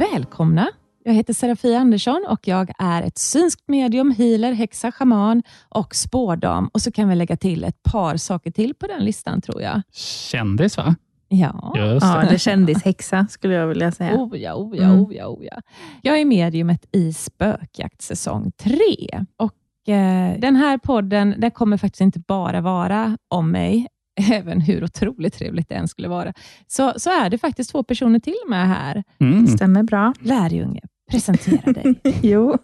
Välkomna! Jag heter Serafia Andersson och jag är ett synskt medium, healer, häxa, shaman och spårdam. Och så kan vi lägga till ett par saker till på den listan tror jag. Kändis va? Ja, Just Ja, eller kändishäxa skulle jag vilja säga. Oh ja, oh ja, Mm. oh ja, oh ja. Jag är mediumet i Spökjakt säsong 3. Och eh, den här podden den kommer faktiskt inte bara vara om mig, även hur otroligt trevligt det än skulle vara. Så, så är det faktiskt två personer till med här. Mm. Stämmer bra. Lärjunge, presentera dig. Jo,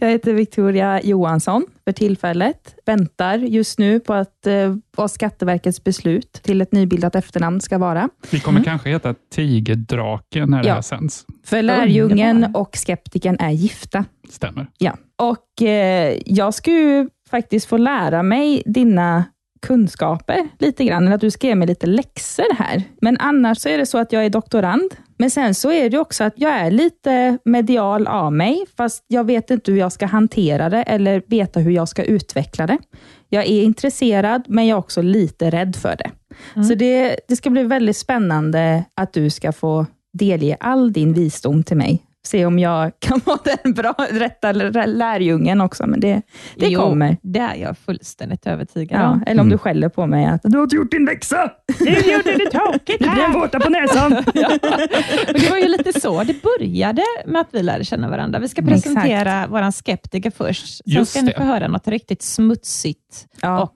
jag heter Victoria Johansson för tillfället. Väntar just nu på att eh, vad Skatteverkets beslut till ett nybildat efternamn ska vara. Vi kommer Mm. kanske heta Tigerdraken när det Ja. här sänds. För lärjungen och skeptikern är gifta. Stämmer. Ja. Och eh, jag ju faktiskt få lära mig dina kunskaper lite grann, eller att du ska ge mig lite läxor här. Men annars så är det så att jag är doktorand. Men sen så är det också att jag är lite medial av mig, fast jag vet inte hur jag ska hantera det eller veta hur jag ska utveckla det. Jag är intresserad, men jag är också lite rädd för det. Så det, det ska bli väldigt spännande att du ska få delge all din visdom till mig. Se om jag kan vara den bra, rätta lär- lärjungen också, men det, det Jo, kommer. Det är jag fullständigt övertygad Ja, om. eller om Mm. du skäller på mig att du har inte gjort din läxa. Nu gjorde det tokigt Du blir en våta på näsan. Och det var ju lite så det började med att vi lärde känna varandra. Vi ska Exakt. presentera vår skeptiker först. Sen Just ska ni få höra något riktigt smutsigt Ja. och,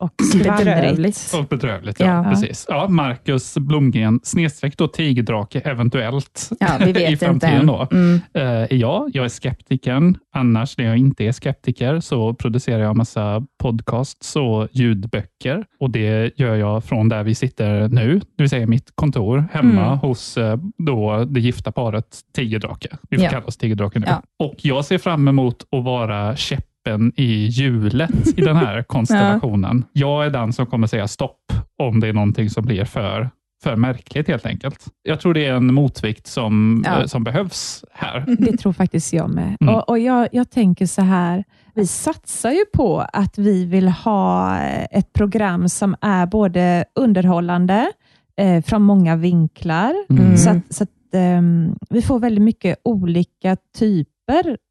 och. Bedrövligt. Och bedrövligt, ja. Ja. Precis. Ja, Marcus Blomgren, snedstreck då tigerdrake, eventuellt. Ja, vi I vet inte framtiden än. då. Mm. Eh, är jag. Är skeptikern. Annars, när jag inte är skeptiker, så producerar jag massa podcasts och ljudböcker. Och Det gör jag från där vi sitter nu, det vill säga mitt kontor hemma Mm. hos eh, då det gifta paret Tigerdrake. Vi får Ja. kalla oss Tigerdrake nu. Ja. Och Jag ser fram emot att vara käppen i hjulet i den här konstellationen. Jag är den som kommer säga stopp om det är någonting som blir för för märkligt helt enkelt. Jag tror det är en motvikt som, Ja. eh, som behövs här. Det tror faktiskt jag med. Mm. Och, och jag, jag tänker så här, vi satsar ju på att vi vill ha ett program som är både underhållande, eh, från många vinklar, Mm. så att, så att ehm, vi får väldigt mycket olika typer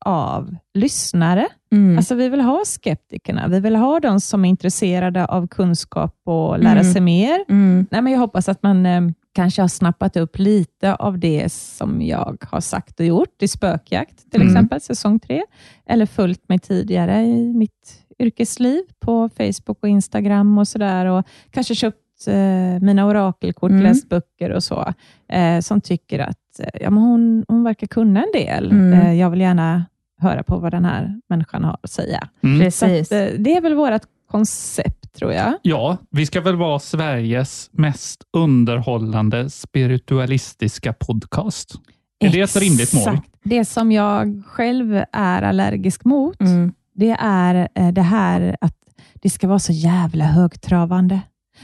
av lyssnare. Mm. Alltså vi vill ha skeptikerna, vi vill ha de som är intresserade av kunskap och lära Mm. sig mer. Mm. Nej, men jag hoppas att man eh, kanske har snappat upp lite av det som jag har sagt och gjort i Spökjakt, till Mm. exempel, säsong tre, eller följt mig tidigare i mitt yrkesliv på Facebook och Instagram och sådär, och kanske köpt eh, mina orakelkort, Mm. läst böcker och så, eh, som tycker att eh, ja, men hon, hon verkar kunna en del. Mm. Eh, jag vill gärna höra på vad den här människan har att säga. Mm. Så att, Precis. eh, det är väl vårt koncept, tror jag. Ja, vi ska väl vara Sveriges mest underhållande spiritualistiska podcast. Är det ett rimligt mål? Exakt. Det som jag själv är allergisk mot, Mm. det är eh, det här att det ska vara så jävla högtravande.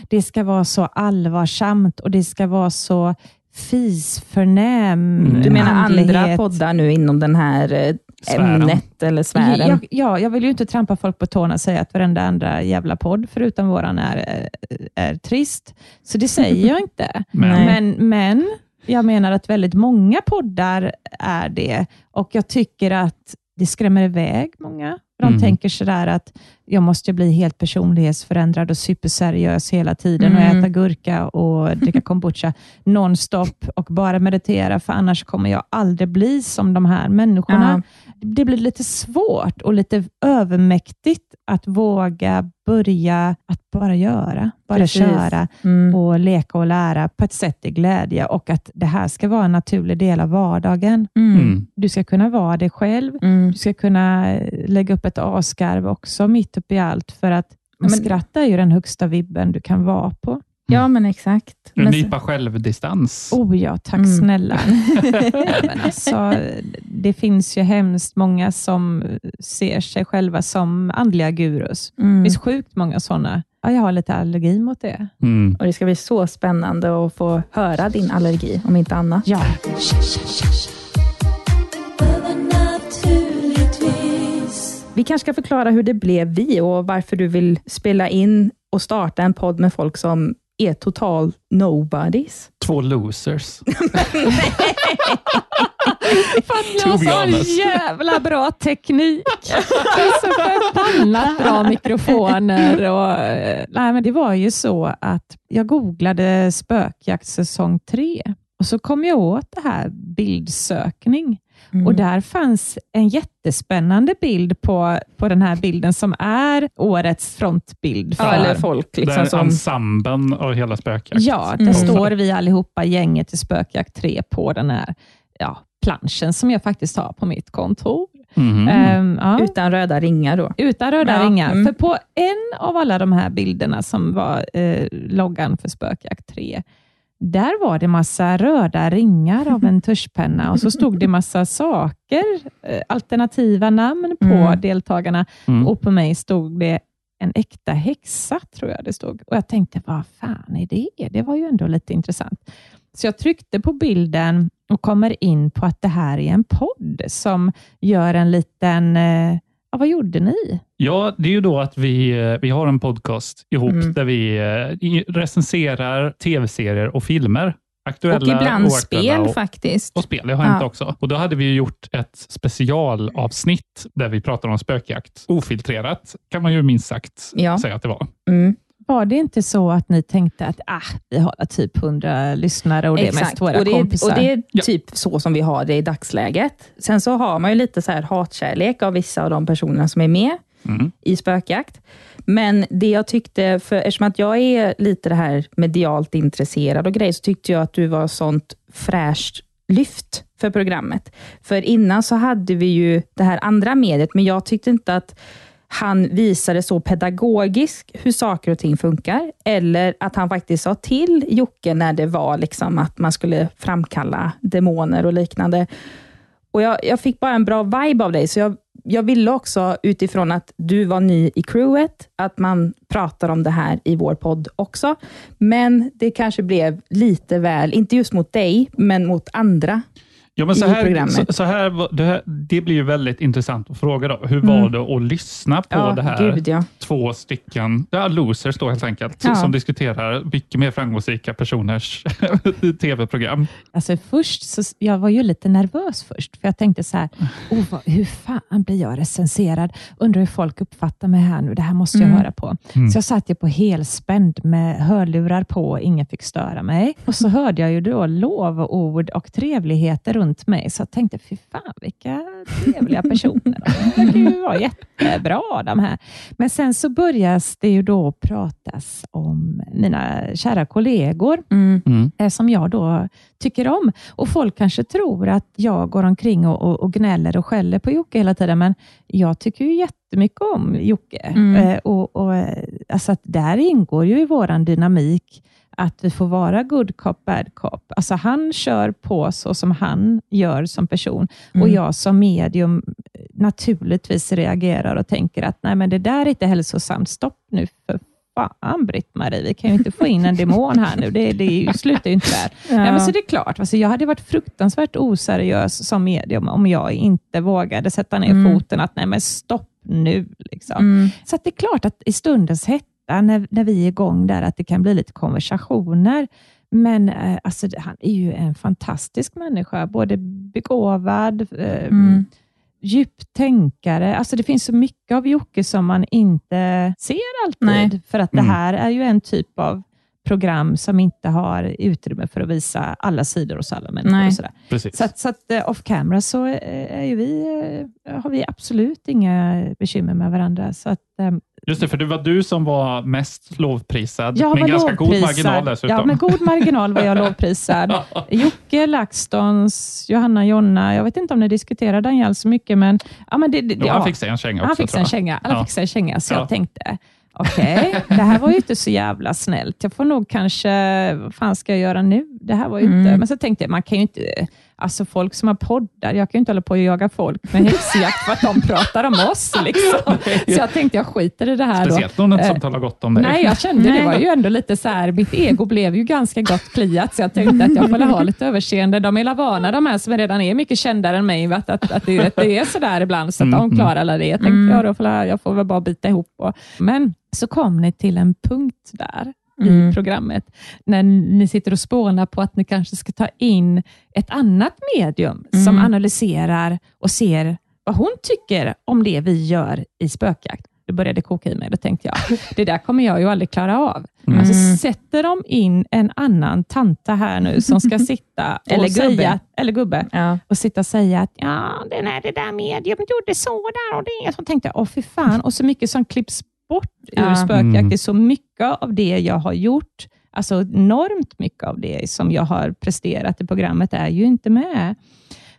Det ska vara så allvarsamt och det ska vara så fisförnäm Mm. Du menar andra poddar nu inom den här eh, Sfären. ämnet eller sfären? Jag, ja, jag vill ju inte trampa folk på tårna och säga att varenda andra jävla podd, förutom våran, är, är, är trist. Så det säger jag inte. Men. Men, men jag menar att väldigt många poddar är det och jag tycker att det skrämmer iväg många. De Mm. tänker sådär att jag måste bli helt personlighetsförändrad och superseriös hela tiden och Mm. äta gurka och dricka kombucha nonstop och bara meditera, för annars kommer jag aldrig bli som de här människorna. Det blir lite svårt och lite övermäktigt att våga börja att bara göra, bara Precis. köra Mm. och leka och lära på ett sätt i glädje och att det här ska vara en naturlig del av vardagen. Mm. Mm. Du ska kunna vara dig själv. Mm. Du ska kunna eh, lägga upp ett asgarv också mitt upp i allt, för att Men- skratta är ju den högsta vibben du kan vara på. Ja, men exakt. En Men, nypa självdistans. Oh ja, tack Mm. snälla. Men alltså, det finns ju hemskt många som ser sig själva som andliga gurus. Det mm. finns sjukt många sådana. Ja, jag har lite allergi mot det. Mm. Och Det ska bli så spännande att få höra din allergi, om inte annat. Ja, Vi kanske ska förklara hur det blev vi och varför du vill spela in och starta en podd med folk som är total nobodies. Två losers. för att To har så jävla bra teknik. Det är så förbannat bra mikrofoner. Och, eh, nej, men det var ju så att jag googlade spökjakt säsong 3 och så kom jag åt det här bildsökning. Mm. Och Där fanns en jättespännande bild på, på den här bilden som är årets frontbild. För, ja, eller folk liksom Där som... ensemblen och hela spökjakt. Ja, där Mm. står vi allihopa, gänget i Spökjakt 3, på den här ja, planschen som jag faktiskt har på mitt kontor. Mhm. Ehm, ja. Utan röda ringar då. Utan röda Ja, ringar. mm. För på en av alla de här bilderna som var eh, loggan för Spökjakt 3, där var det massa röda ringar av en tuschpenna och så stod det massa saker, eh, alternativa namn på Mm. deltagarna Mm. och på mig stod det en äkta häxa, tror jag det stod. Och Jag tänkte, vad fan är det? Det var ju ändå lite intressant. Så jag tryckte på bilden och kommer in på att det här är en podd som gör en liten... Eh, ja, vad gjorde ni? Ja, det är ju då att vi, eh, vi har en podcast ihop Mm. där vi eh, recenserar tv-serier och filmer. Aktuella Och ibland spel och, faktiskt. och spel. Det har Ja. hänt också. Och Då hade vi gjort ett specialavsnitt där vi pratar om spökjakt. Ofiltrerat kan man ju minst sagt Ja. säga att det var. Mm. Var det inte så att ni tänkte att ah, vi har typ 100 lyssnare och det är mest våra och det, kompisar? och det är Ja. typ så som vi har det i dagsläget. Sen så har man ju lite så här hatkärlek av vissa av de personerna som är med Mm. i spökjakt. Men det jag tyckte, för eftersom att jag är lite det här medialt intresserad och grejer, så tyckte jag att du var sånt fräscht lyft för programmet. För innan så hade vi ju det här andra mediet, men jag tyckte inte att han visade så pedagogiskt hur saker och ting funkar, eller att han faktiskt sa till Jocke när det var liksom att man skulle framkalla demoner och liknande. Och jag, jag fick bara en bra vibe av dig, så jag, jag ville också utifrån att du var ny i crewet, att man pratar om det här i vår podd också. Men det kanske blev lite väl, inte just mot dig, men mot andra. Ja, men så i här, programmet. så, så här, det, här, det blir ju väldigt intressant att fråga. Då. Hur var Mm. det att lyssna på ja, det här? gud ja. Två stycken ja, losers då helt enkelt, Ja. som diskuterar mycket mer framgångsrika personers tv-program. Alltså först, så, jag var ju lite nervös först, för jag tänkte så här, oh, vad, hur fan blir jag recenserad? Undrar hur folk uppfattar mig här nu, det här måste jag Mm. höra på. Mm. Så jag satt ju på helspänd med hörlurar på, ingen fick störa mig. Och så hörde jag ju då lovord och trevligheter runt mig, så jag tänkte, fy fan vilka trevliga personer. De verkar ju vara jättebra de här. Men sen så börjas det ju då pratas om mina kära kollegor, Mm. Mm. eh, som jag då tycker om. Och Folk kanske tror att jag går omkring och, och, och gnäller och skäller på Jocke hela tiden, men jag tycker ju jättemycket om Jocke. Mm. Eh, och, och, eh, alltså att där ingår ju i vår dynamik att vi får vara good cop, bad cop. Alltså han kör på så som han gör som person och Mm. jag som medium eh, naturligtvis reagerar och tänker att nej, men det där är inte hälsosamt. Stopp nu för fan Britt-Marie, vi kan ju inte få in en demon här nu. Det, det slutar ju inte där. Ja. men så det är klart, alltså jag hade varit fruktansvärt oseriös som medium om jag inte vågade sätta ner Mm. foten att nej men stopp nu. Liksom. Mm. Så det är klart att i stundens hetta, när, när vi är igång där, att det kan bli lite konversationer. Men eh, alltså, han är ju en fantastisk människa, både begåvad, eh, Mm. djupt tänkare. Alltså det finns så mycket av Jocke som man inte ser alltid. Nej. För att Mm. det här är ju en typ av program som inte har utrymme för att visa alla sidor hos alla människor. Nej. Och sådär. Precis. Så, att, så att eh, off camera så eh, är ju vi, eh, har vi absolut inga bekymmer med varandra. Så att, Just det, för det var du som var mest lovprisad. jag med var ganska god lovprisad. marginal dessutom. Ja, med god marginal var jag lovprisad. Jocke, LaxTons, Johanna, Jonna. Jag vet inte om ni diskuterar Daniel så mycket, men, ja, men det, det, Jo, ja. han fick sig en känga också. Han tror en känga. Alla Ja. fick sig en känga, så Ja. jag tänkte, okej, det här var ju inte så jävla snällt. Jag får nog kanske, vad fan ska jag göra nu? Det här var ju inte... Mm. Men så tänkte jag, man kan ju inte... Alltså folk som har poddar, jag kan ju inte hålla på och jaga folk med häxjakt för att de pratar om oss. Liksom. Så jag tänkte, jag skiter i det här. Speciellt någon Eh, som talar gott om dig. Nej, jag kände det Nej. var ju ändå lite så här, mitt ego blev ju ganska gott kliat, så jag tänkte att jag får ha lite överseende. De är vana, de här som redan är mycket kändare än mig, att, att, att, det, att det är så där ibland, så att Mm, de mm. klarar alla det. Jag tänkte, ja, då får jag, jag får väl bara bita ihop. Och, men så kom ni till en punkt där i Mm. programmet, när ni sitter och spånar på att ni kanske ska ta in ett annat medium som Mm. analyserar och ser vad hon tycker om det vi gör i spökjakt. Det började koka i mig. Då tänkte jag, det där kommer jag ju aldrig klara av. Mm. Men så sätter de in en annan tanta här nu som ska sitta och Eller gubbe. säga, eller gubbe, Ja. och sitta och säga att ja, det, där, det där medium gjorde så där och det. Så tänkte jag, åh fy fan, och så mycket som klipps bort ur Ja. spökjakt. Mm. Det är så mycket av det jag har gjort, alltså enormt mycket av det som jag har presterat i programmet är ju inte med.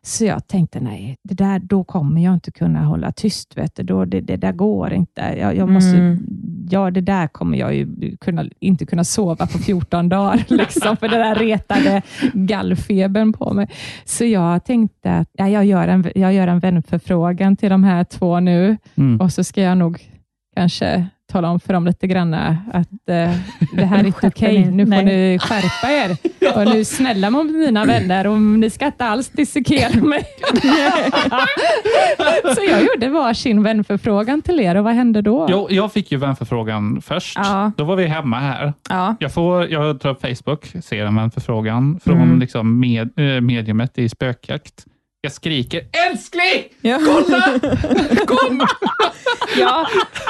Så jag tänkte, nej, det där, då kommer jag inte kunna hålla tyst. Vet du. Då, det, det där går inte. Jag, jag måste, Mm. ja, det där kommer jag ju kunna, inte kunna sova på 14 dagar, liksom, för det där retade gallfebern på mig. Så jag tänkte att ja, jag, gör en, jag gör en vänförfrågan till de här två nu Mm. och så ska jag nog kanske tala om för dem lite grann att eh, det här är inte okej. er. Nu får Nej. ni skärpa er. Och nu snälla mot mina vänner och ni ska inte alls dissekera mig. så jag gjorde varsin vänförfrågan till er och vad hände då? Jo, jag fick ju vänförfrågan först. Ja. Då var vi hemma här. Ja. Jag, får, jag tar upp Facebook, ser en vänförfrågan från Mm. liksom med, eh, mediumet i spökjakt. Jag skriker älskling! Ja. Kom! ja,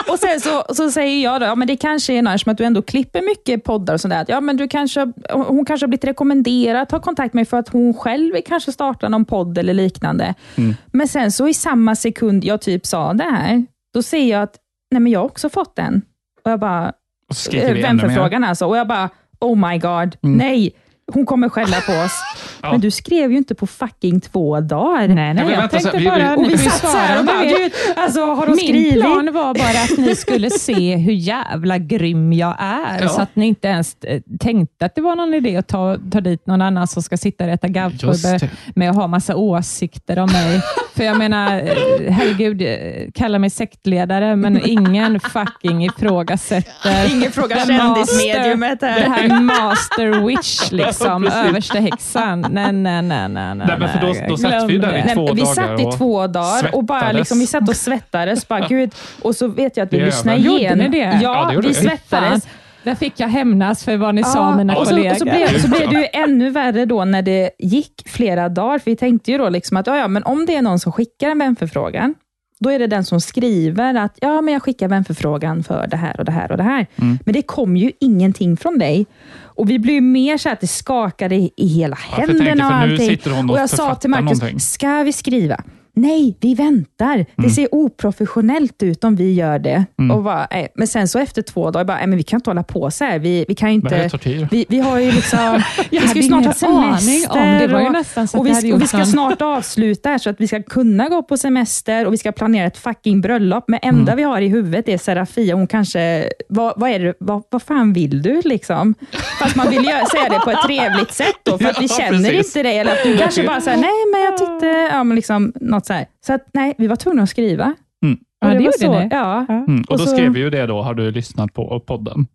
och sen så, så säger jag då, ja, men det kanske är nice, att du ändå klipper mycket poddar och att, Ja, men du kanske, hon kanske har blivit rekommenderad att ta kontakt med mig för att hon själv vill kanske starta någon podd eller liknande. Mm. Men sen så i samma sekund jag typ sa det här, då ser jag att nej, men jag har också fått den. Och jag bara, Och mer. vänförfrågan alltså. Och jag bara, oh my god, Mm. nej. Hon kommer skälla på oss. Ja. Men du skrev ju inte på fucking två dagar. Nej, nej, jag så- tänkte vi- bara... vi- vi och om bara, alltså har Min skrivit? plan var bara att ni skulle se hur jävla grym jag är, Ja. så att ni inte ens eh, tänkte att det var någon idé att ta, ta dit någon annan som ska sitta och äta det. med att ha massa åsikter om mig. För jag menar, eh, herregud, eh, kalla mig sektledare, men ingen fucking ifrågasätter Ingen frågar kändismediumet här. Det här master witch, liksom, precis. översta häxan. Nej, nej, nej, nej. nej, Nej, för då- då satt vi där i två Nej, vi dagar satt i två dagar och bara svettades. liksom, vi satt och svettades. Bara, gud. Och så vet jag att vi lyssnade vi. Gjorde igen. ni det? Ja, Ja, det vi vi. svettades. Fan, där fick jag hämnas för vad ni sa, mina och så, kollegor. och så, blev, så blev det ju ännu värre då när det gick flera dagar. För vi tänkte ju då liksom att ja, ja, men om det är någon som skickar en vänförfrågan, då är det den som skriver att ja, men jag skickar vänförfrågan för det här och det här och det här. Mm. Men det kom ju ingenting från dig. Och vi blev mer så att det skakade i, hela Ja, händerna tänker, och allting. och jag sa till Marcus, någonting. ska vi skriva? Nej, vi väntar. Det Mm. ser oprofessionellt ut om vi gör det. Mm. Och bara, nej. Men sen så efter två dagar, bara, nej, men vi kan inte hålla på så här. Vi, vi kan Det inte... Vi, vi har ju liksom... vi ska ju snart ha semester. om. Det var ju och, nästan så och, hade vi, och vi ska snart avsluta här, så att vi ska kunna gå på semester och vi ska planera ett fucking bröllop. Men enda Mm. vi har i huvudet är Serafia. Hon kanske... Vad, vad, är det, vad, vad fan vill du? liksom? Fast man vill ju säga det på ett trevligt sätt då, för att vi känner precis. inte det. Eller att du kanske bara säger nej, men jag tyckte... Ja, men liksom, något så här. Så att, nej, vi var tvungna att skriva. Mm. Ja, Och det var gjorde så, ni. Ja. Mm. Och, Och då så- skrev vi ju det då, har du lyssnat på podden?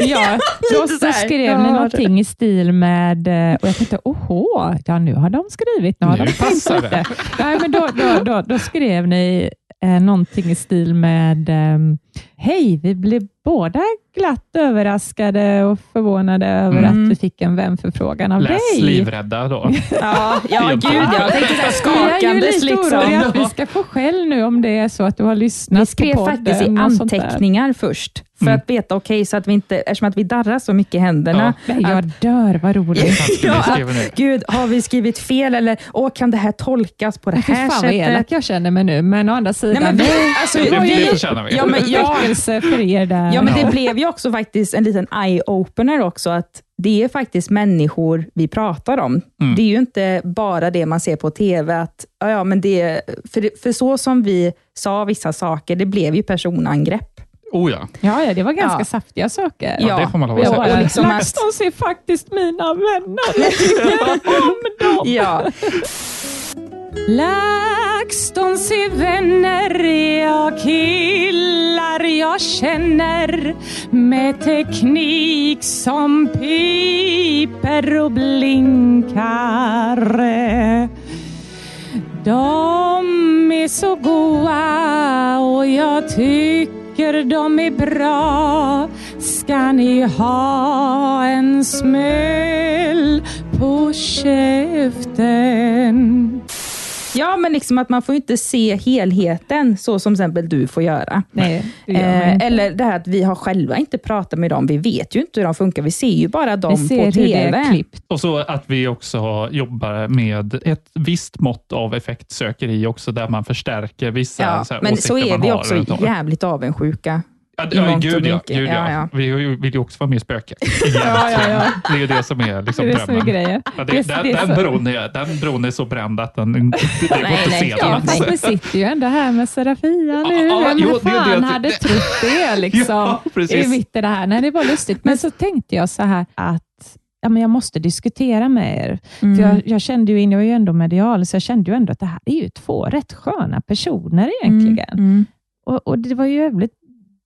Ja, då, så då här. skrev Ja, ni det- någonting i stil med, eh, och jag tänkte, oho, ja nu har de skrivit, nu har Nu de tänkt passar det. lite. Nej, men då, då, då, då skrev ni eh, någonting i stil med eh, Hej, vi blev båda glatt överraskade och förvånade över Mm. att vi fick en vänförfrågan av Läs dig. livrädda då. Ja, ja gud ja. Jag tänkte så här Jag är ju skakandes liksom. att vi ska få skäll nu om det är så att du har lyssnat Vi skrev på podden faktiskt i och sånt där. anteckningar först, för Mm. att veta, okej, så att vi inte, eftersom att vi darrar så mycket i händerna. Nej, jag dör, vad roligt. Vi skriva ner? Gud, har vi skrivit fel eller åh, kan det här tolkas på det här fan vad elak sättet? jag känner mig nu, men å andra sidan, Nej, men vi- alltså, Det, det var det ju- förtjänar vi. Ja, väckelse för er där. ja, men det blev ju också faktiskt en liten eye-opener också, att det är faktiskt människor vi pratar om. Mm. Det är ju inte bara det man ser på TV, att, ja, men det, för, för så som vi sa vissa saker, det blev ju personangrepp. Oh ja. Ja, ja, det var ganska Ja. saftiga saker. Ja, det får man lov att säga. liksom att- LaxTons är faktiskt mina vänner. Jag tycker om dem. Ja, LaxTons är vänner, jag killar jag känner med teknik som piper och blinkar. De är så goa och jag tycker de är bra. Ska ni ha en smäll på käften? Ja, men liksom att man får inte se helheten, så som till exempel du får göra. Nej, det Eh, eller det här att vi har själva inte pratat med dem. Vi vet ju inte hur de funkar. Vi ser ju bara dem Vi ser på hur TV. det är klippt. Och så att vi också jobbar med ett visst mått av effektsökeri också, där man förstärker vissa Ja, så här, men åsikter så är man vi också jävligt avundsjuka. Ja, ja, gud, ja, gud ja. Ja. Vi vill ju också vara med i spöket. Ja, ja, ja. Det är ju det som är liksom Det är det drömmen. Ja, det, Det- den, det den, bron är, den bron är så bränd att den, det, det går inte att nej, se den. Fast vi sitter ju ändå här med Serafia nu. Ja, Vem jo, det fan det. hade trott det liksom? I mitt i det här. Nej, det var lustigt. Men så tänkte jag så här att ja, men jag måste diskutera med er. Mm. För jag, jag kände ju, in- jag är ju ändå medial, så jag kände ju ändå att det här är ju två rätt sköna personer egentligen. Mm. Och, och det var ju jävligt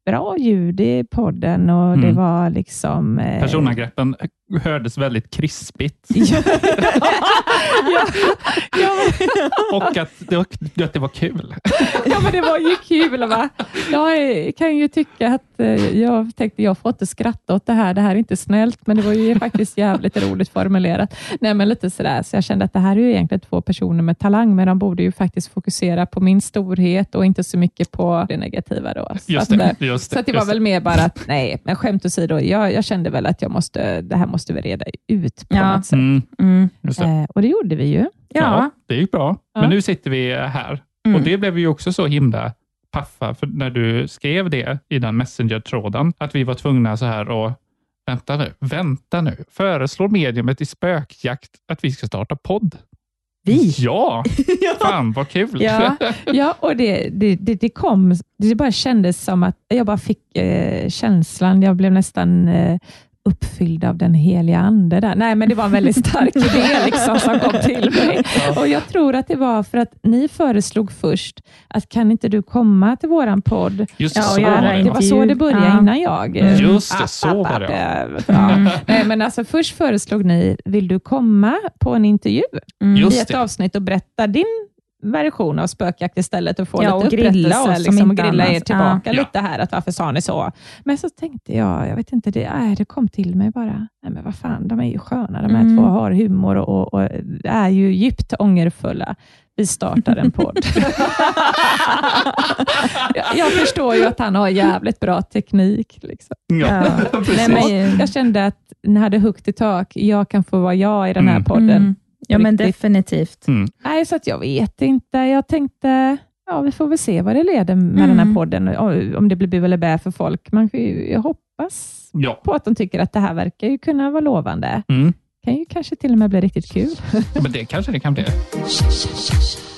bra ljud i podden och det Mm. var liksom... eh, Personangreppen hördes väldigt krispigt ja, ja, och att det, var- att det var kul. Ja, men det var ju kul. Va? Jag kan ju tycka att eh, jag tänkte, jag får inte skratta åt det här. Det här är inte snällt, men det var ju faktiskt jävligt roligt formulerat. Nej, men lite sådär. Så jag kände att det här är ju egentligen två personer med talang, men de borde ju faktiskt fokusera på min storhet och inte så mycket på det negativa. Då. Så Just att, det. eh, Just så att det var väl mer bara att, nej, men skämt åsido, jag, jag kände väl att jag måste, det här måste vi reda ut på Ja. något sätt. Mm, Mm. just det. Eh, och det gjorde vi ju. Ja. det gick bra. Ja. Men nu sitter vi här Mm. och det blev vi ju också så himla paffa för när du skrev det i den Messenger-tråden, att vi var tvungna så här och vänta nu, vänta nu, föreslår mediumet i spökjakt att vi ska starta podd? Vi? Ja! Fan vad kul! Ja, ja och det, det, det, det kom, det bara kändes som att jag bara fick eh, känslan, jag blev nästan eh, uppfylld av den heliga ande där. Nej, men det var en väldigt stark idé liksom, som kom till mig. Och Jag tror att det var för att ni föreslog först att kan inte du komma till våran podd? Just det, Ja, och så göra var det. Det var så det började Ja. innan jag. eh, Just det, app, så var det, Ja. Nej, men alltså, först föreslog ni, vill du komma på en intervju Mm. i ett det. avsnitt och berätta din version av spökjakt istället och få Ja, lite och grilla oss, som liksom, och grilla er tillbaka Ja. lite här, att varför sa ni så? Men så tänkte jag, jag vet inte, det, nej, det kom till mig bara, nej men vad fan, de är ju sköna de här Mm. två, har humor och, och, och är ju djupt ångerfulla. Vi startar en podd. jag, jag förstår ju att han har jävligt bra teknik. Liksom. Ja, Ja. Nej, men, Jag kände att ni hade högt i tak, jag kan få vara jag i den här Mm. podden. Mm. Ja, men Riktigt. definitivt. Mm. Nej, så att jag vet inte. Jag tänkte, ja, vi får väl se vad det leder med Mm. den här podden. O- Om det blir bu eller bä för folk. Man ju, jag hoppas Ja. på att de tycker att det här verkar ju kunna vara lovande. Mm. kan ju kanske till och med bli riktigt kul. Ja, Men det kanske det kan bli.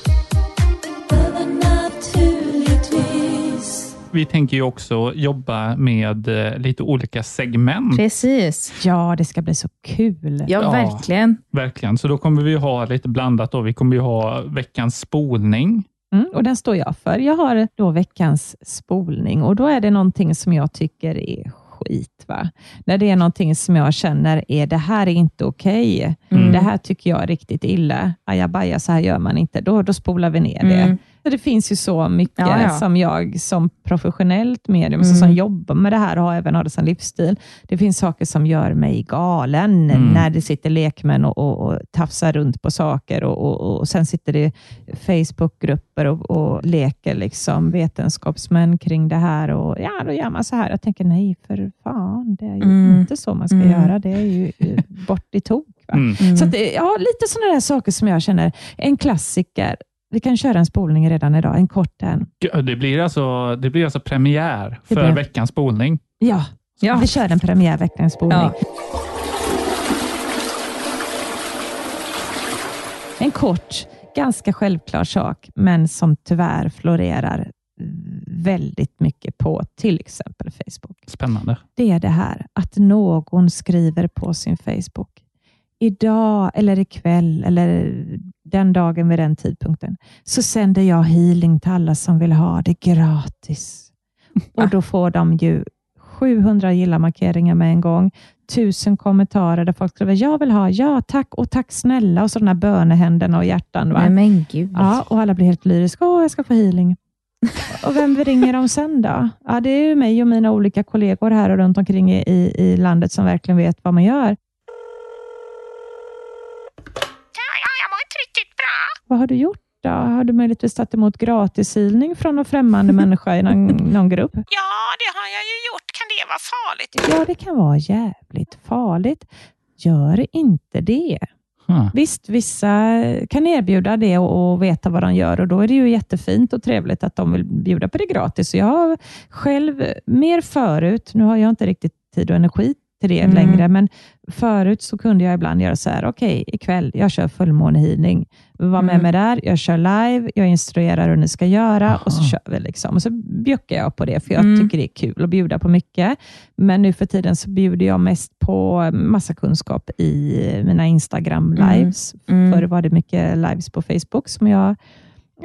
Vi tänker ju också jobba med eh, lite olika segment. Precis. Ja, det ska bli så kul. Ja, Ja. verkligen. Verkligen. Så då kommer vi ha lite blandat. Då. Vi kommer ju ha veckans spolning. Mm, och den står jag för. Jag har då veckans spolning och då är det någonting som jag tycker är skit. Va? När det är någonting som jag känner är det här är inte okej. Mm. Det här tycker jag är riktigt illa. Ajabaja, så här gör man inte. Då, då spolar vi ner. Mm. det finns ju så mycket Ja, ja. som jag som professionellt medium, Mm. som jobbar med det här och har även har det som livsstil. Det finns saker som gör mig galen, Mm. när det sitter lekmän och, och, och tafsar runt på saker och, och, och sen sitter det Facebookgrupper och, och leker liksom vetenskapsmän kring det här. Och ja, Då gör man så här. Jag tänker, nej för fan, det är ju Mm. inte så man ska Mm. göra. Det är ju eh, bort i tok. Mm. Mm. Så att, det- ja, lite sådana där saker som jag känner, en klassiker. Vi kan köra en spolning redan idag, en kort en. Det blir alltså, det blir alltså premiär Det för blir- veckans spolning. Ja, Ja. vi kör en premiärveckans spolning. Ja. En kort, ganska självklar sak, men som tyvärr florerar väldigt mycket på till exempel Facebook. Spännande. Det är det här att någon skriver på sin Facebook. Idag eller ikväll eller den dagen vid den tidpunkten så sänder jag healing till alla som vill ha det gratis. Och då får de ju 700 gilla-markeringar med en gång, tusen kommentarer där folk skriver jag vill ha, ja tack och tack snälla och sådana bönehänderna och hjärtan. Va? Nej, men gud. Ja, och alla blir helt lyriska. Åh, jag ska få healing. Och vem ringer de sen då? Ja, det är ju mig och mina olika kollegor här och runt omkring i, i, i landet som verkligen vet vad man gör. Ja, jag mår inte riktigt bra. Vad har du gjort då? Har du möjligtvis tagit emot gratishealing från någon främmande människa i någon, någon grupp? Ja, det har jag ju gjort. Kan det vara farligt? Ja, det kan vara jävligt farligt. Gör inte det. Huh. Visst, vissa kan erbjuda det och, och veta vad de gör och då är det ju jättefint och trevligt att de vill bjuda på det gratis. Så jag har själv mer förut, nu har jag inte riktigt tid och energi till det Mm. längre, men förut så kunde jag ibland göra så här, okej, ikväll, jag kör fullmånehealing. Var med Mm. mig där, jag kör live, jag instruerar hur ni ska göra och så Aha. kör vi. Liksom. Och så bjuckar jag på det, för jag Mm. tycker det är kul att bjuda på mycket. Men nu för tiden så bjuder jag mest på massa kunskap i mina Instagram-lives. Mm. Förr var det mycket lives på Facebook som jag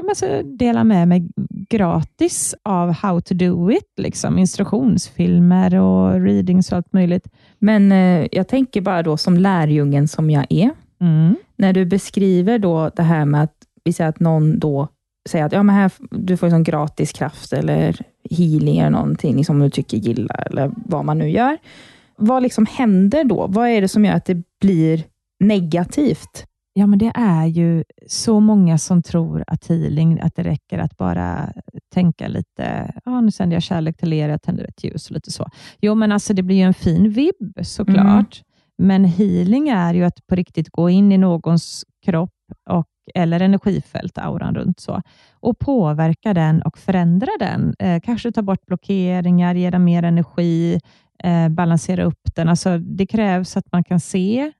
måste dela med mig gratis av how to do it. Liksom, instruktionsfilmer och readings och allt möjligt. Men eh, jag tänker bara då som lärjungen som jag är, Mm. när du beskriver då det här med att vi säger att någon då säger att ja, men här, du får en gratis kraft eller healing eller någonting som du tycker gillar eller vad man nu gör. Vad liksom händer då? Vad är det som gör att det blir negativt? Ja, men det är ju så många som tror att healing, att det räcker att bara tänka lite, ja, nu sänder jag kärlek till er, jag tänder ett ljus och lite så. Jo, men alltså det blir ju en fin vibb såklart. Men healing är ju att på riktigt gå in i någons kropp och, eller energifält, auran runt så, och påverka den och förändra den. Eh, kanske ta bort blockeringar, ge den mer energi, eh, balansera upp den. Alltså, det krävs att man kan se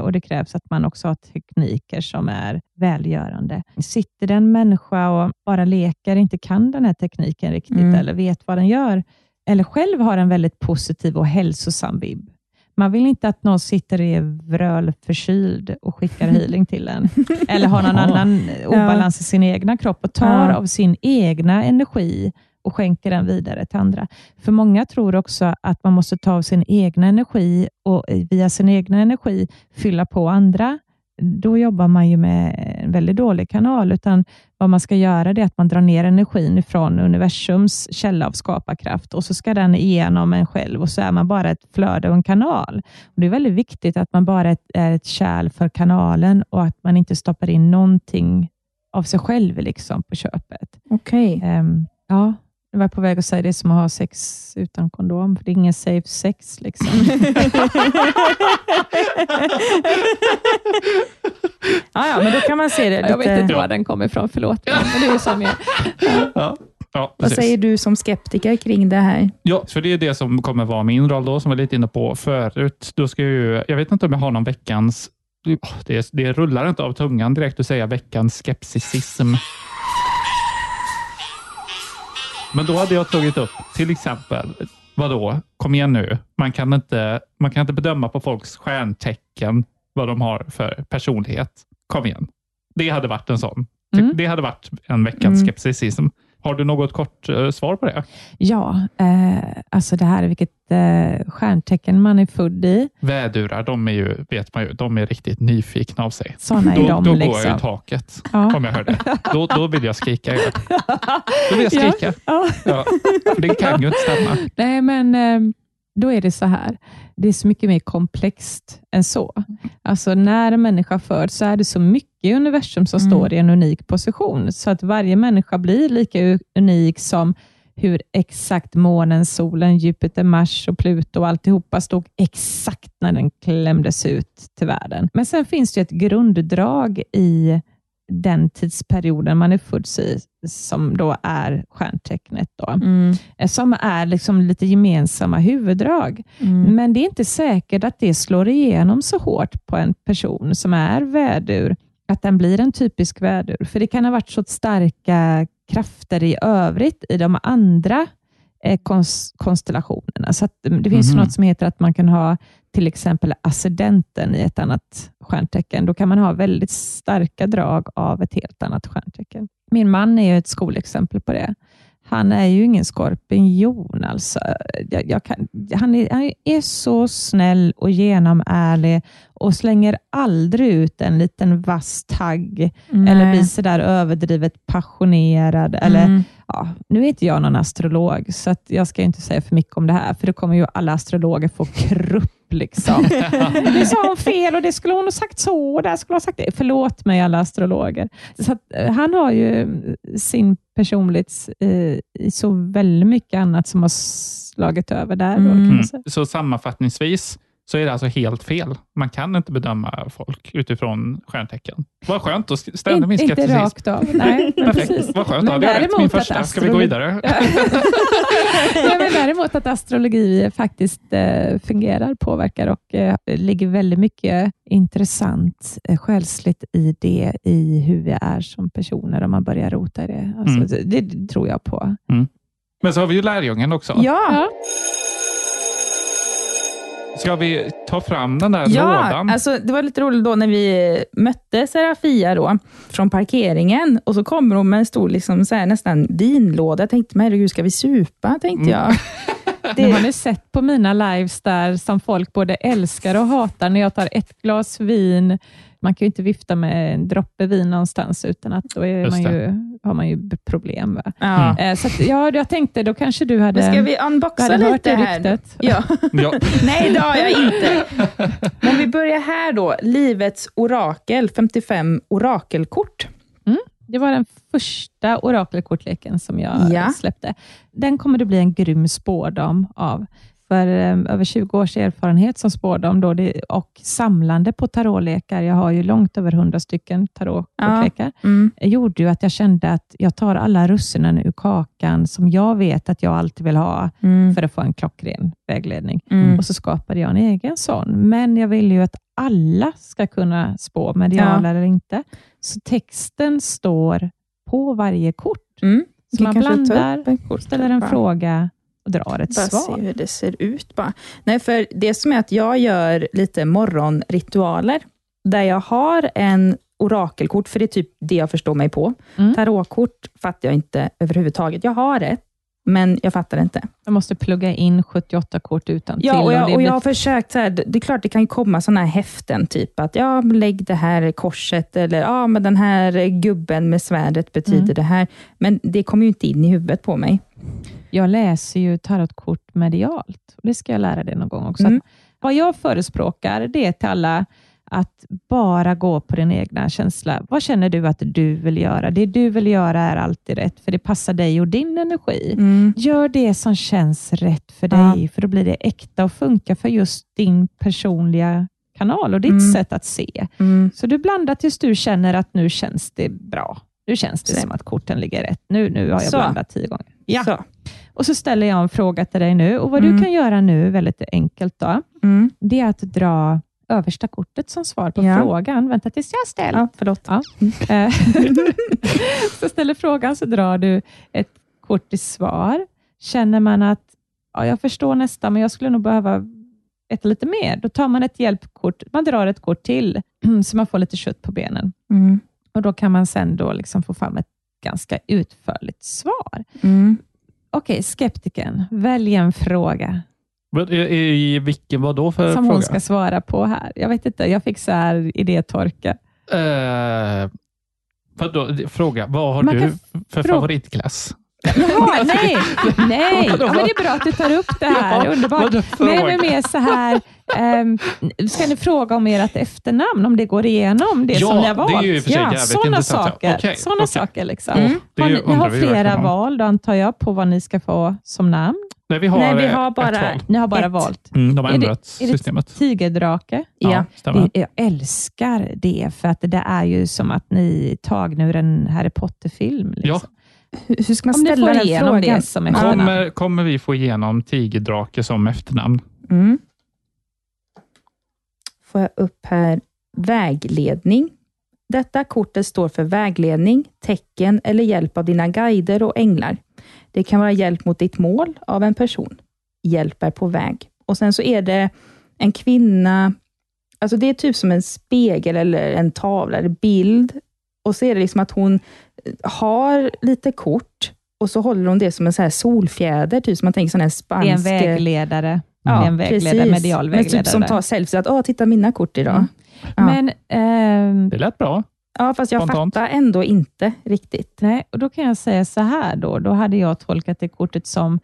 och det krävs att man också har tekniker som är välgörande. Sitter det en människa och bara leker, inte kan den här tekniken riktigt Mm. eller vet vad den gör, eller själv har en väldigt positiv och hälsosam vibb. Man vill inte att någon sitter och är vrölförkyld och skickar healing till en. Eller har någon annan obalans i sin egna kropp och tar av sin egna energi och skänker den vidare till andra. För många tror också att man måste ta av sin egna energi och via sin egna energi fylla på andra. Då jobbar man ju med en väldigt dålig kanal, utan vad man ska göra är att man drar ner energin från universums källa av skaparkraft och så ska den igenom en själv och så är man bara ett flöde och en kanal. Och Det är väldigt viktigt att man bara är ett, är ett kärl för kanalen och att man inte stoppar in någonting av sig själv liksom på köpet. Okej. Ehm, ja, jag var på väg att säga det är som att ha sex utan kondom, för det är ingen safe sex. Liksom. Ja, ja, men då kan man se det jag vet lite... inte var den kommer ifrån, förlåt. Men det är som jag. Ja, ja, Vad säger du som skeptiker kring det här? Ja, för det är det som kommer vara min roll då, som jag var lite inne på förut. Då ska jag, ju, jag vet inte om jag har någon veckans... Det, det rullar inte av tungan direkt att säga veckans skepticism. Men då hade jag tagit upp till exempel, vadå, kom igen nu, man kan inte, man kan inte bedöma på folks stjärntecken vad de har för personlighet. Kom igen. Det hade varit en sån. Mm. Det hade varit en veckans Mm. skepticism. Har du något kort eh, svar på det? Ja, eh, alltså det här är vilket eh, stjärntecken man är född i. Vädurar, de är ju, vet man ju, de är riktigt nyfikna av sig. Sådana är Då, de. då liksom. går jag i taket, Ja. om jag hör det. Då, då vill jag skrika. Ja. Då vill jag skrika. Ja. Ja. Det kan ju inte stämma. Nej, men eh, då är det så här. Det är så mycket mer komplext än så. Alltså när en människa föds så är det så mycket i universum som Mm. står i en unik position, så att varje människa blir lika unik som hur exakt månen, solen, Jupiter, Mars och Pluto och alltihopa stod exakt när den klämdes ut till världen. Men sen finns det ett grunddrag i den tidsperioden man är född i, som då är stjärntecknet. Då Mm. eh, som är liksom lite gemensamma huvuddrag. Mm. Men det är inte säkert att det slår igenom så hårt på en person som är vädur, att den blir en typisk vädur. För det kan ha varit så starka krafter i övrigt i de andra konstellationerna. Så att, mm, det finns Mhm. något som heter att man kan ha till exempel ascendenten i ett annat stjärntecken. Då kan man ha väldigt starka drag av ett helt annat stjärntecken. Min man är ju ett skolexempel på det. Han är ju ingen skorpion. Alltså. Jag, jag kan, han, är, han är så snäll och genomärlig och slänger aldrig ut en liten vass tagg eller blir sådär överdrivet passionerad. Eller, Mm. Ja, nu är inte jag någon astrolog, så jag ska inte säga för mycket om det här, för då kommer ju alla astrologer få krupp. Liksom. Nu sa hon fel och det skulle hon ha sagt så och där skulle hon ha sagt det. Förlåt mig alla astrologer. Så att, eh, han har ju sin personlighet eh, i så väldigt mycket annat som har slagit över där. Då, Mm. säga. Så sammanfattningsvis så är det alltså helt fel. Man kan inte bedöma folk utifrån stjärntecken. Vad skönt, då stämde min In, inte skepticism. rakt av. Nej, Perfekt, vad skönt. Men hade jag rätt däremot min att första. Ska vi gå astrologi- vidare? Nej, men däremot att astrologi faktiskt eh, fungerar, påverkar och eh, ligger väldigt mycket intressant eh, själsligt i det, i hur vi är som personer, om man börjar rota i det. Alltså, Mm. det, det tror jag på. Men så har vi ju lärjungen också. Ja, Ska vi ta fram den där ja lådan? alltså, det var lite roligt då när vi mötte Serafia då, från parkeringen och så kommer hon med en stor liksom, så här, nästan vinlåda. Jag tänkte, men herregud, ska vi supa? tänkte jag. Det har ni sett på mina lives där som folk både älskar och hatar när jag tar ett glas vin. Man kan ju inte vifta med en droppe vin någonstans utan att då är man ju, har man ju problem. Va? Ja. Mm. Eh, Så att, ja, jag tänkte då kanske du hade, Men ska vi unboxa hade hört lite det här? ryktet. Ja. Ja. Nej, det har jag inte. Men vi börjar här då. Livets orakel, 55 orakelkort. Det var den första orakelkortleken som jag Ja. släppte. Den kommer det bli en grym spårdom av. För eh, över 20 års erfarenhet som spårdom då det, och samlande på tarotlekar, jag har ju långt över 100 stycken tarotkortlekar, Mm. gjorde ju att jag kände att jag tar alla russinen ur kakan som jag vet att jag alltid vill ha Mm. för att få en klockren vägledning. Mm. Och så skapade jag en egen sån. Men jag vill ju att alla ska kunna spå medial Ja. eller inte. Så texten står på varje kort. Mm. Så man blandar, ställer en fråga drar ett Bara svar. se hur det ser ut bara. Nej, för det som är att jag gör lite morgonritualer, där jag har en orakelkort, för det är typ det jag förstår mig på. Mm. Tarotkort fattar jag inte överhuvudtaget. Jag har det, men jag fattar inte. Jag måste plugga in 78 kort utan till. Ja, och jag, och jag har försökt, så här, det är klart det kan komma sådana här häften, typ att ja, lägg det här korset, eller ja, men den här gubben med svärdet betyder Mm. det här. Men det kommer ju inte in i huvudet på mig. Jag läser ju tarotkort medialt. Och det ska jag lära dig någon gång också. Mm. Vad jag förespråkar, det är till alla att bara gå på din egna känsla. Vad känner du att du vill göra? Det du vill göra är alltid rätt, för det passar dig och din energi. Mm. Gör det som känns rätt för Ja. dig, för då blir det äkta och funkar för just din personliga kanal och ditt Mm. sätt att se. Mm. Så du blandar tills du känner att nu känns det bra. Nu känns det Så. som att korten ligger rätt. Nu, nu har jag Så. blandat tio gånger. Ja. Så. Och så ställer jag en fråga till dig nu. Och Vad Mm. du kan göra nu, väldigt enkelt, då, Mm. det är att dra översta kortet som svar på Ja. frågan. Vänta tills jag ställer. Ja, förlåt. Ja. Eh, så ställer frågan, så drar du ett kort i svar. Känner man att ja, jag förstår nästan, men jag skulle nog behöva ett lite mer, då tar man ett hjälpkort. Man drar ett kort till, så man får lite kött på benen. Mm. Och Då kan man sen då liksom få fram ett ganska utförligt svar. Mm. Okej, skeptiken, välj en fråga I, i vilken, vad då för som fråga? hon ska svara på här. Jag vet inte, jag fick så här idétorka. Eh, vadå, fråga, vad har Man du för favoritklass? Jaha, nej, nej. Ja, men det är bra att du tar upp det här. Ja, Underbart. Nej, men mer så här, ehm, ska ni fråga om ert efternamn, om det går igenom det Ja, som ni har det är valt? ju i och för sig jävligt sådana ja. saker. Såna okej. saker liksom. Mm. Har ni, ni har flera val, då antar jag, på vad ni ska få som namn. Nej, vi har, Nej, vi eh, har bara- val. Ni har bara Ett. valt. Mm, de har Är det- ändrat är det- systemet. Tigerdrake. Ja. stämmer. Det, jag älskar det, för att det är ju som att ni är tagna ur en Harry Potter-film. Liksom. Ja. Hur hur ska man Om ställa får den igenom frågan? det som efternamn. Kommer, kommer vi få igenom tigerdrake som efternamn? Mm. Får jag upp här, vägledning. Detta kortet står för vägledning, tecken eller hjälp av dina guider och änglar. Det kan vara hjälp mot ditt mål av en person. Hjälp är på väg. Och Sen så är det en kvinna, alltså det är typ som en spegel eller en tavla eller bild. Och så är det liksom att hon har lite kort och så håller hon det som en så här solfjäder, typ som man tänker sån här Det spansk... är en vägledare. Ja, det är en vägledare, precis. medial Men vägledare. typ som tar selfie, att åh, titta mina kort idag. Mm. Ja. Men, ehm, Det lät bra. Ja, fast jag Spontant. fattar ändå inte riktigt. nej, och då kan jag säga så här då. Då hade jag tolkat det kortet som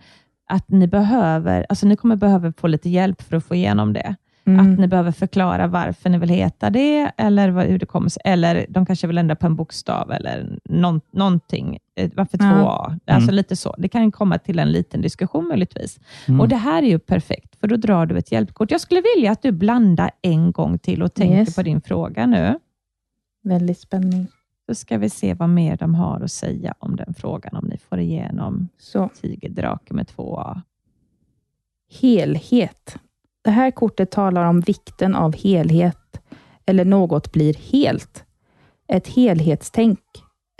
att ni behöver, alltså ni kommer behöva få lite hjälp för att få igenom det. Mm. Att ni behöver förklara varför ni vill heta det, eller vad, hur det kommer sig. Eller de kanske vill ändra på en bokstav, eller någon, någonting. Eh, Varför Ja. 2A? Alltså Mm. lite så. Det kan komma till en liten diskussion möjligtvis. Mm. Och Det här är ju perfekt, för då drar du ett hjälpkort. Jag skulle vilja att du blandar en gång till och tänker Yes. på din fråga nu. Väldigt spänning. Så ska vi se vad mer de har att säga om den frågan, om ni får igenom Så, tigerdrake med 2A. helhet. Det här kortet talar om vikten av helhet, eller något blir helt. Ett helhetstänk,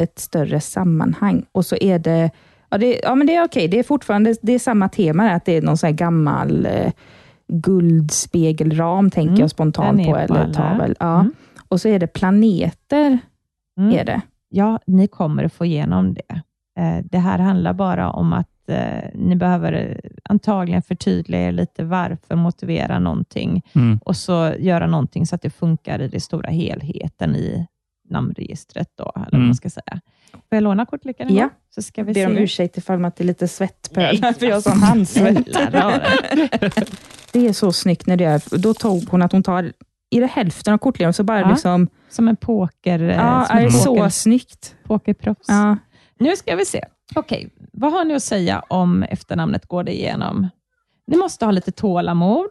ett större sammanhang. Och så är det, ja, det, ja men det är okej, det är fortfarande det är samma tema, att det är någon sån här gammal eh, guldspegelram, tänker Mm, jag spontant på eller alla. tavel. Ja. Mm. Och så är det planeter, Mm. är det. Ja, ni kommer att få igenom det. Eh, Det här handlar bara om att eh, ni behöver eh, antagligen förtydliga er lite varför, motivera någonting Mm. och så göra någonting så att det funkar i den stora helheten i namnregistret. Då, eller vad Mm. man ska säga. Får jag låna kortleken en Ja. gång? Så ska vi ber om se. ursäkt ifall att det är lite svettpölar, Nej, för jag har sån handsvett. snälla rara. Det är så snyggt när det är, då tog hon att hon tar i det hälften av kortleken, så bara Ja. liksom, Som en poker, eh, ja, som är poker, så snyggt. pokerproffs. Ja. Nu ska vi se. Okej, vad har ni att säga om efternamnet går det igenom? Ni måste ha lite tålamod.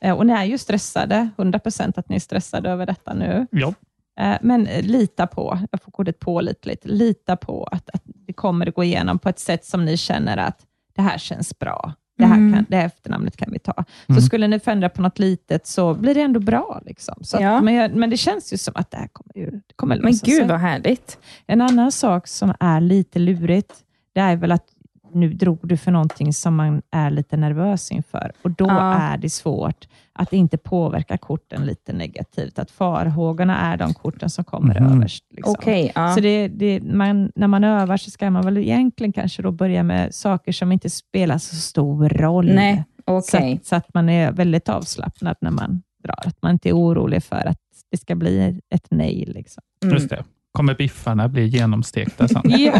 Eh, Och ni är ju stressade, 100% att ni är stressade över detta nu. Ja. Eh, Men eh, lita på, jag får kodet på lite, lite, lita på att, att det kommer att gå igenom på ett sätt som ni känner att det här känns bra. Det här, Mm. kan, det här efternamnet kan vi ta. Mm. Så skulle ni förändra på något litet så blir det ändå bra. Liksom. Så att, Ja. men, jag, men det känns ju som att det här kommer, ju, det kommer Men lösa sig. gud vad härligt. En annan sak som är lite lurigt, det är väl att nu drog du för någonting som man är lite nervös inför och då Ja. är det svårt att inte påverka korten lite negativt. Att farhågorna är de korten som kommer Mhm. överst. Liksom. Okej, ja. Så det, det, man, när man övar så ska man väl egentligen kanske då börja med saker som inte spelar så stor roll. Nej, så, okej. att, så att man är väldigt avslappnad när man drar. Att man inte är orolig för att det ska bli ett nej. Liksom. Mm. Just det. Kommer biffarna bli genomstekta sen? Ja,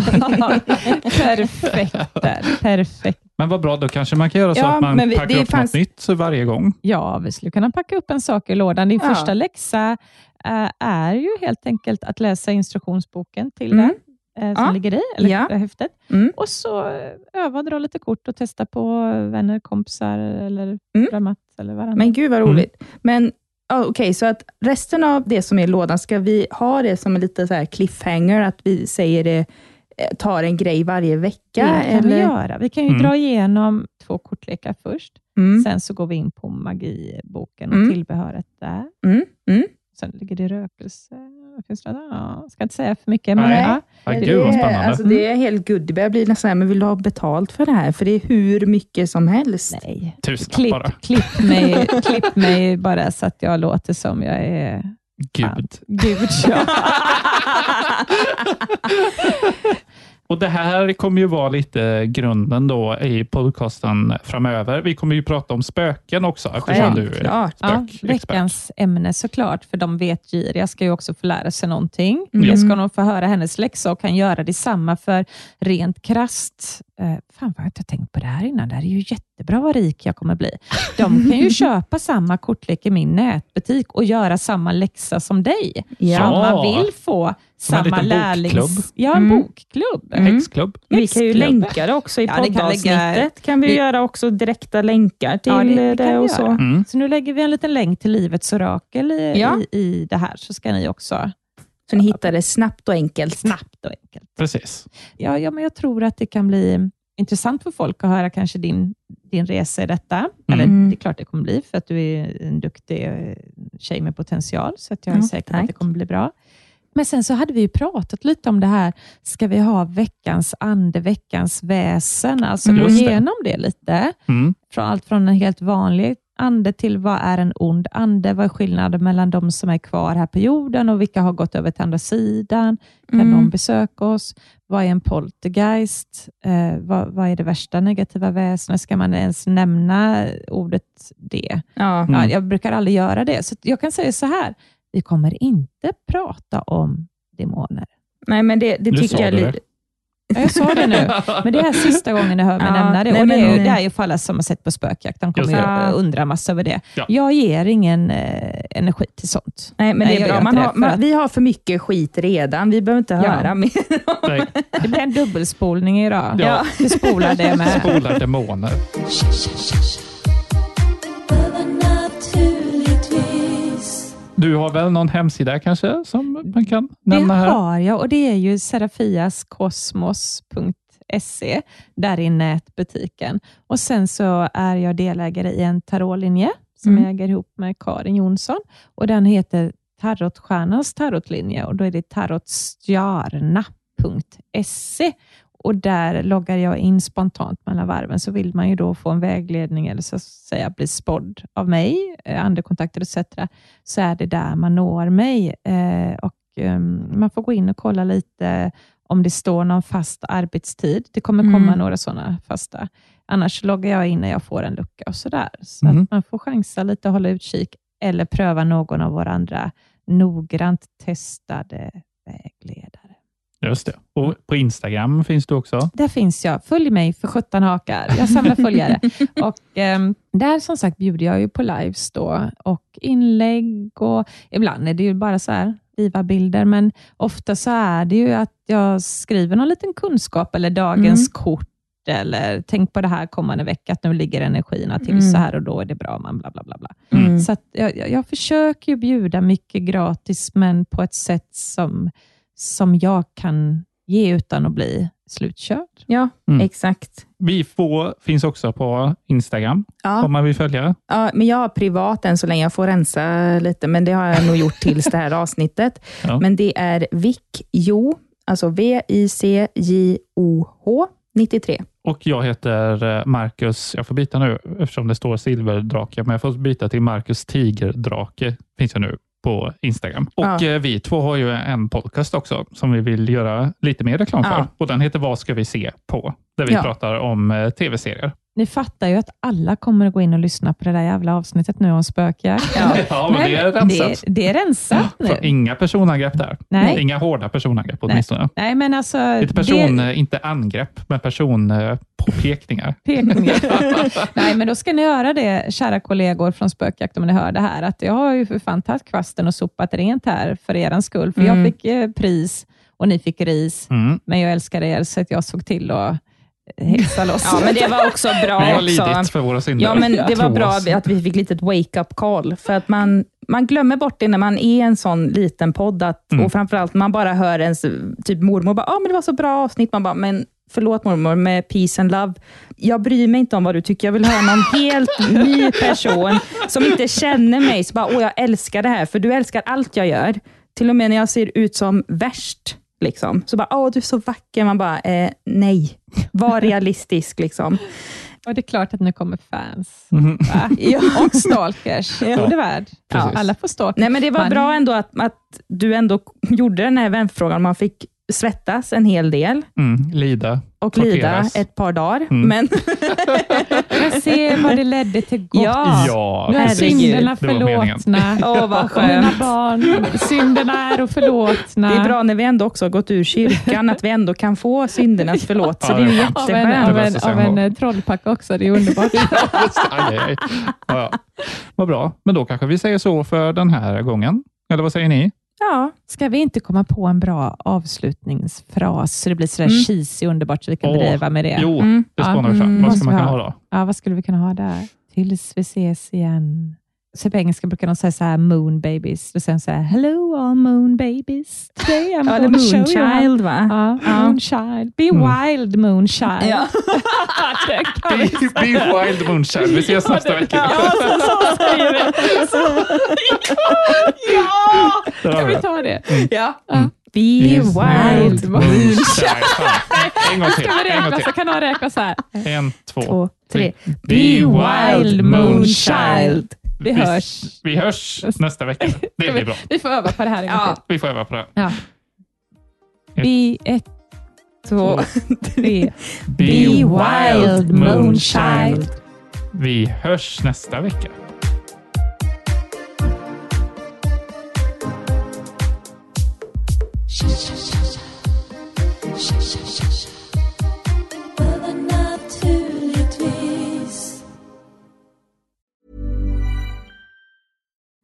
perfekt där. Perfekt. Men vad bra, då kanske man kan göra så Ja, att man vi- packar det upp fanns- något nytt varje gång. Ja, vi skulle kunna packa upp en sak i lådan. Din Ja. första läxa eh, är ju helt enkelt att läsa instruktionsboken till Mm. den, eh, som Ja. ligger i, eller Ja. häftet. Mm. Och så eh, öva, dra lite kort och testa på vänner, kompisar eller Mm. dramat eller varandra. Men gud vad Mm. roligt. Men ja, okej, så att resten av det som är i lådan, ska vi ha det som en lite så här cliffhanger, att vi säger det, eh, tar en grej varje vecka? det kan eller? vi göra. Vi kan ju Mm. dra igenom två kortlekar först. Mm. Sen så går vi in på magiboken och Mm. tillbehöret där. Mm. Mm. Sen ligger det rökelse. Finns det, ja, ska inte säga för mycket. Men, Nej. ja. Ja, gud vad det, spännande. Alltså, det är helt goodie. Jag blir nästan men vill du ha betalt för det här? För det är hur mycket som helst. Nej. Tusen Klipp, bara. klipp, mig, klipp mig bara så att jag låter som jag är Gud. Gud. Ja. Och Det här kommer ju vara lite grunden då i podcasten framöver. Vi kommer ju prata om spöken också, eftersom du är Självklart. Ja, spökexpert. veckans ämne såklart, för de vetgiriga ska ju också få lära sig någonting. Mm. Det ska de få höra hennes läxa och kan göra detsamma för rent krasst. Eh, fan vad jag inte tänkt på det här innan. Det här är ju jättebra vad rik jag kommer bli. De kan ju köpa samma kortlek i min nätbutik och göra samma läxa som dig. Ja. Om man vill få Som en samma liten lärlings... bokklubb. Ja, en Mm. bokklubb. Häxklubb. Vi kan ju länka det också i Ja, kan poddavsnittet. lägga- kan vi vi- göra också direkta länkar till Ja, det- det kan och så. Mm. Så nu lägger vi en liten länk till Livets orakel i, Ja. i, i det här, så ska ni också Så ni hittar det snabbt och enkelt. snabbt och enkelt. Precis. Ja, ja, men jag tror att det kan bli intressant för folk att höra kanske din, din resa i detta. Eller Mm. det är klart det kommer bli, för att du är en duktig eh, tjej med potential, så att jag är Ja, säker på att det kommer bli bra. Men sen så hade vi ju pratat lite om det här, ska vi ha veckans ande, veckans väsen? Alltså Mm. gå igenom det lite. Mm. Från allt från en helt vanlig ande till vad är en ond ande? Vad är skillnaden mellan de som är kvar här på jorden och vilka har gått över till andra sidan? Kan Mm. någon besöka oss? Vad är en poltergeist? Eh, vad, vad är det värsta negativa väsenet? Ska man ens nämna ordet det? Ja. Mm. Ja, jag brukar aldrig göra det. Så jag kan säga så här, vi kommer inte prata om demoner. Nej, men det, det tycker jag... det. Ja, Jag sa det nu, men det är sista gången ni hör mig Ja, nämna det. nej, Och det, är, ju- det är ju för alla som har sett på spökjakt. De kommer ju att undra massa över det. Ja. Jag ger ingen eh, energi till sånt. Nej, men Nej, det jag är bra. gör Man har, man, att- vi har för mycket skit redan. Vi behöver inte Ja. höra mer. Nej. Det blir en dubbelspolning idag. Ja. Vi spolar det med. Spolar demoner. Du har väl någon hemsida kanske som man kan Det nämna här? har jag och det är ju serafiaskosmos.se. Där är nätbutiken. Och Sen så är jag delägare i en tarotlinje som Mm. jag äger ihop med Karin Jonsson. Och Den heter Tarotstjärnans tarotlinje och då är det tarotstjarna.se. Och Där loggar jag in spontant mellan varven. Så vill man ju då få en vägledning eller så att säga bli spådd av mig, eh, andekontakter etc. så är det där man når mig. Eh, och ehm, Man får gå in och kolla lite om det står någon fast arbetstid. Det kommer komma Mm. några sådana fasta. Annars loggar jag in när jag får en lucka och sådär. Så Mhm. att man får chansa lite och hålla utkik eller pröva någon av våra andra noggrant testade vägledare. Just det. Och på Instagram finns du också. Där finns jag. Följ mig för 17 hakar. Jag samlar följare. och, ehm, där som sagt bjuder jag ju på lives då och inlägg och ibland är det ju bara så här viva bilder, men ofta så är det ju att jag skriver någon liten kunskap eller dagens Mm. kort eller tänk på det här kommande vecka, att nu ligger energierna till Mm. så här och då är det bra, man bla bla bla. bla. Mm. Så jag, jag, jag försöker ju bjuda mycket gratis, men på ett sätt som, som jag kan ge utan att bli slutkörd. Ja, Mm. exakt. Vi två finns också på Instagram Ja. om man vill följa. Ja, men jag har privat än så länge. Jag får rensa lite, men det har jag nog gjort tills det här avsnittet. Ja. Men det är VICJO, alltså V-I-C-J-O-H 93. Och jag heter eh, Marcus, jag får byta nu eftersom det står silverdrake, men jag får byta till Marcus Tigerdrake. Finns jag nu på Instagram. Och Ja. eh, vi två har ju en podcast också som vi vill göra lite mer reklam för. Ja. Och den heter Vad ska vi se på? Där vi Ja. pratar om eh, tv-serier. Ni fattar ju att alla kommer att gå in och lyssna på det där jävla avsnittet nu om spökjakt. Ja. Ja, men Nej, det är rensat. Det, det är rensat nu. Inga personangrepp där. Nej. Inga hårda personangrepp åtminstone. Nej, men alltså... Lite person, det- eh, inte angrepp, men personpåpekningar. pekningar. Nej, men då ska ni göra det, kära kollegor från Spökjakt, om ni hör det här, att jag har ju för fan tagit kvasten och sopat rent här för er skull, för Mm. jag fick eh, pris och ni fick ris, Mm. men jag älskar er, så att jag såg till att hexa loss. Ja, men det var också bra Vi har också. lidit för våra synder. Ja, men det var bra att vi fick litet wake-up call, för att man, man glömmer bort det när man är en sån liten podd, att, Mm. och framförallt man bara hör ens typ mormor bara, ah, men det var så bra avsnitt, man bara, men förlåt mormor, med peace and love. Jag bryr mig inte om vad du tycker, jag vill höra någon helt ny person som inte känner mig, så bara, åh jag älskar det här, för du älskar allt jag gör. Till och med när jag ser ut som värst, liksom. så bara, åh du är så vacker, man bara, eh, nej, var realistisk liksom. Och det är klart att nu kommer fans. Mhm. Va? Och stalkers. Ja. Gode värld. Precis. Alla får stalka. Nej, men det var Man- bra ändå att, att du ändå gjorde den här vänfrågan. Man fick svettas en hel del Mm, lida. och lida Torteras. ett par dagar. Mm. Men Jag ser vad det ledde till gott. Ja. Ja, Nu är synderna förlåtna. Åh, vad Mina skönt. barn, synderna är och förlåtna. Det är bra när vi ändå också har gått ur kyrkan, att vi ändå kan få syndernas förlåtelse. Ja, det är ju ja. Av en, jätteskönt. av en, av en ändå. eh, trollpacka också. Det är underbart. Ja. Vad bra, men då kanske vi säger så för den här gången. Eller vad säger ni? Ja, Ska vi inte komma på en bra avslutningsfras så det blir sådär Mm. cheesy underbart så vi kan Åh, driva med det? Jo, Mm. det Ja, spånar vi fram. mm, Vad måste ska man kunna ha då? Ja, vad skulle vi kunna ha där? Tills vi ses igen. Så på engelska brukar de säga så här moon babies. Då säger de så här, hello all moon babies. Today I'm ja gonna eller show you how Moonchild va? Ja, Ja. Moonchild. Be Mm. wild Moonchild. Ja. Det kan vi Be, be wild moonshine. Vi ses nästa vecka. Ja, så, så säger vi. ja! Där har Kan vi det. ta det? Ja. Ja. Be Be wild moonshine. Fan. En gång till. Ska vi En gång räkna så kan någon räkna så här. En, två, Två, tre. Be wild moonchild. Vi hörs. Vi hörs nästa vecka. Det blir bra. Vi får öva på det här Ja. Vi får öva på det. Ja. Be ett, Två. tre. Be wild moonchild. Vi hörs nästa vecka.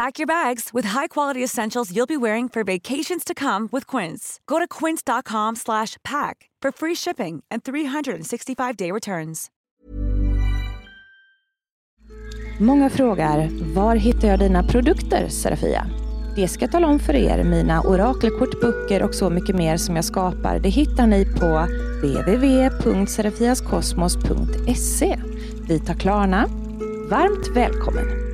Pack your bags with high-quality essentials you'll be wearing for vacations to come with Quince. Go to quince.com slash pack for free shipping and 365-day returns. Många frågar, var hittar jag dina produkter, Serafia? Det ska jag tala om för er. Mina orakelkort, böcker och så mycket mer som jag skapar, det hittar ni på www.serafiaskosmos.se. Vi tar Klarna. Varmt välkommen!